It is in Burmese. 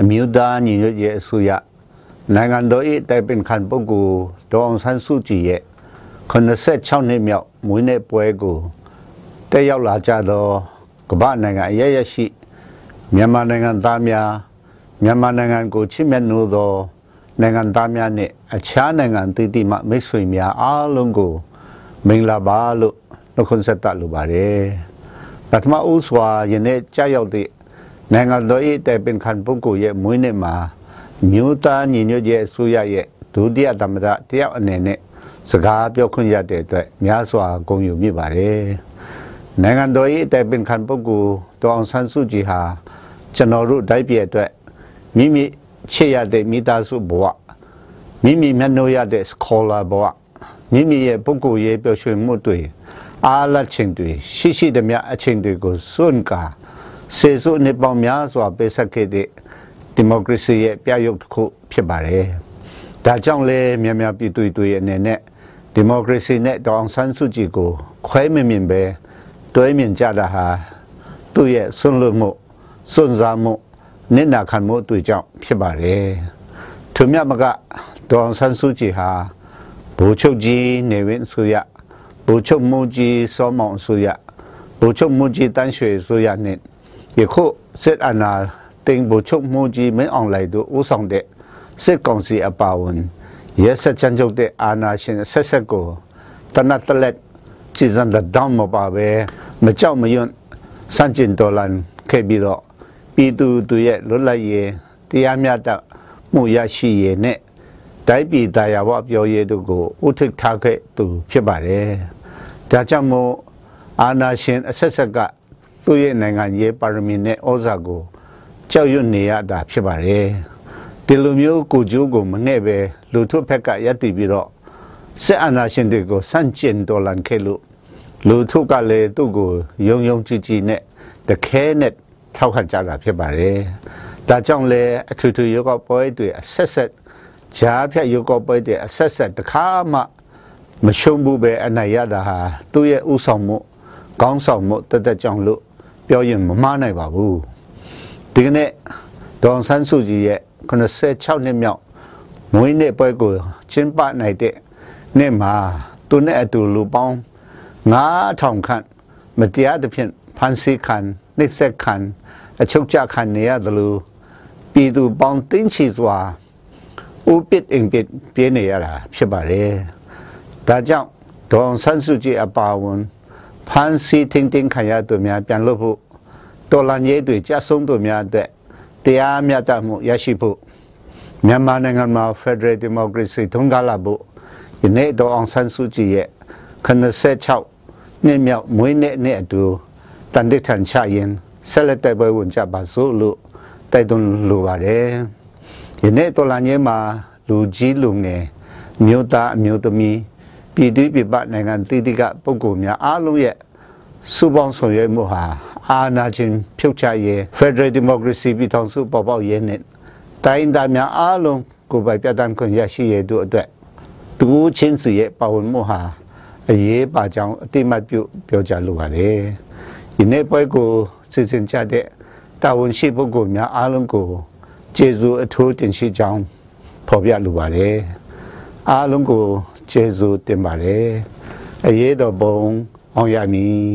အမျိုးသားညီညွတ်ရေးအစိုးရနိုင်ငံတော်၏တိုင်ပင်ခံပုဂ္ဂိုလ်ဒေါအောင်ဆန်းစုကြည်ရဲ့86နှစ်မြောက်မွေးနေ့ပွဲကိုတက်ရောက်လာကြသောကမ္ဘာနိုင်ငံအရရရှိမြန်မာနိုင်ငံသားများမြန်မာနိုင်ငံကိုချစ်မြတ်နိုးသော နိုင်ငံသားများနဲ့အခြားနိုင်ငံတည်တည်မှမိတ်ဆွေများအားလုံးကိုမင်္ဂလာပါလို့နှုတ်ခွန်းဆက်တလိုပါတယ်ပထမဦးစွာယနေ့ကြာရောက်သည့်နိုင်ငံတော်၏တိုင်ပင်ခံပုဂ္ဂိုလ်ရဲ့မွေးနေ့မှာမြို့သားညီညွတ်ရေးအစိုးရရဲ့ဒုတိယသမ္မတတယောက်အနေနဲ့စကားပြောခွင့်ရတဲ့အတွက်များစွာဂုဏ်ယူမိပါတယ်။နိုင်ငံတော်၏တိုင်ပင်ခံပုဂ္ဂိုလ်တောင်ဆန်းစုကြည်ဟာကျွန်တော်တို့တိုက်ပြည်အတွက်မိမိ ချစ်ရတဲ့မိသားစုဘဝမိမိမျက်နှာရတဲ့ scholar ဘဝမိမိရဲ့ပုဂ္ဂိုလ်ရေးပျော်ရွှင်မှုတွေအားလချင်းတွေရှိရှိသမျှအချင်းတွေကိုစွန့်ကားစေစုနှစ်ပေါင်းများစွာပေးဆက်ခဲ့တဲ့ဒီမိုကရေစီရဲ့ပြရုပ်တစ်ခုဖြစ်ပါတယ်။ဒါကြောင့်လဲမြန်မြန်ပြည်သူတွေအနေနဲ့ဒီမိုကရေစီနဲ့တောင်ဆန်းစုကြည်ကိုခွဲမမြင်ပဲတွဲမြင်ကြတာဟာသူ့ရဲ့ဆွန့်လွတ်မှုစွန့်စားမှု နစ်နာခံမှုတွေကြောင့်ဖြစ်ပါတယ်။သူမြတ်မကတောင်ဆန်းစုကြည်ဟာဘူချုပ်ကြီးနေဝင်ဆိုရဘူချုပ်မူကြီးစောမောင်ဆိုရဘူချုပ်မူကြီးတန်းရွှေဆိုရနဲ့ယခုစစ်အာဏာတင်ဗိုလ်ချုပ်မှုကြီးမင်းအောင်လှိုင်တို့ဦးဆောင်တဲ့စစ်ကောင်စီအပါဝင်ရဲစချန်ချုပ်တဲ့အာဏာရှင်ဆက်ဆက်ကိုတနတ်တလက်ကြည်စံတဲ့တောင်းမပါပဲမကြောက်မရွံ့စန့်ကျင်တော်လန်ခဲ့ပြီးတော့ ပြည်သူသူရဲ့လွတ်လပ်ရေးတရားမျှတမှုရရှိရေးနဲ့တိုင်းပြည်တရားဝပြောရေးတို့ကိုဥထိတ်ထားခဲ့သူ ဖြစ်ပါတယ်။ဒါကြောင့်မို့အာဏာရှင်အဆက်ဆက်ကသူ့ရဲ့နိုင်ငံရေးပါရမီနဲ့ဩဇာကိုကြောက်ရွံ့နေရတာဖြစ်ပါတယ်ဒီလိုမျိုးကိုကျိုးကိုမနဲ့ပဲလူထုဖက်ကရပ်တည်ပြီးတော့စစ်အာဏာရှင်တွေကိုစန့်ကျင်တော်လှန်ခဲ့လို့လူထုကလည်းသူ့ကိုယုံယုံကြည်ကြည်နဲ့တခဲနဲ့ ထောက်ခံကြတာဖြစ်ပါတယ်ဒါကြောင့်လည်းအထူးထူးယောဂပွဲတွေအဆက်ဆက်ဂျားဖြတ်ယောဂပွဲတွေအဆက်ဆက်တခါမှမရှုံးဘူးပဲအနိုင်ရတာဟာသူ့ရဲ့ဥဆောင်မှုကောင်းဆောင်မှုတသက်ကြောင့်လို့ပြောရင်မမှားနိုင်ပါဘူးဒီကနေ့ဒေါန်ဆန်းစုကြည်ရဲ့86နှစ်မြောက်မွေးနေ့ပွဲကိုကျင်းပနိုင်တဲ့နေ့မှာသူနဲ့အတူလူပေါင်း9000ခန့်မတရားသဖြင့်ဖန်ဆီးခံနှိပ်စက်ခံ အချုပ်ချခံနေရတယ်လို့ပြည်သူပေါင်းတင်းချီစွာဥပစ်အင်ပစ်ပြနေရတာဖြစ်ပါတယ်ဒါကြောင့်ဒေါန်ဆန်းစုကြည်အပါဝန်ဖန်ဆီးတင်းတင်းခံရသူများပြန်လို့ဖို့တော်လန်ရေးတွေကြဆုံးသူများအတွက်တရားမျှတမှုရရှိဖို့မြန်မာနိုင်ငံမှာ Federal Democracy ထုံးကားလာဖို့ယနေ့တော်အောင်ဆန်းစုကြည်ရဲ့86နှစ်မြောက်မွေးနေ့နဲ့အတူတန်တိထန်ချရင် ဆက်လက်တိုက်ပွဲဝင်ကြပါစို့လို့တိုက်တွန်းလိုပါတယ်ယနေ့တော်လန်ရေးမှာလူကြီးလူငယ်မြို့သားအမျိုးသမီးပြည်သူပြည်ပနိုင်ငံတည်တည်ကပုဂ္ဂိုလ်များအားလုံးရဲ့စုပေါင်းဆောင်ရွက်မှုဟာအာဏာရှင်ဖြုတ်ချရေး Federal Democracy ပြည်ထောင်စုပေါ်ပေါက်ရေးနဲ့တိုင်းသားများအားလုံးကိုယ်ပိုင်ပြဋ္ဌာန်းခွင့်ရရှိရတို့အတွက်သူချင်းစီရဲ့ပါဝင်မှုဟာအရေးပါကြောင်းအတိမတ်ပြုပြောကြားလိုပါတယ်။ဒီနေ့ပွဲကို စီစဉ်ကြတဲ့တာဝန်ရှိပုဂ္ဂိုလ်များအားလုံးကိုကျေးဇူးအထူးတင်ရှိကြောင်းဖော်ပြလိုပါတယ်။အားလုံးကိုကျေးဇူးတင်ပါတယ်။အရေးတော်ပုံအောင်ရမည်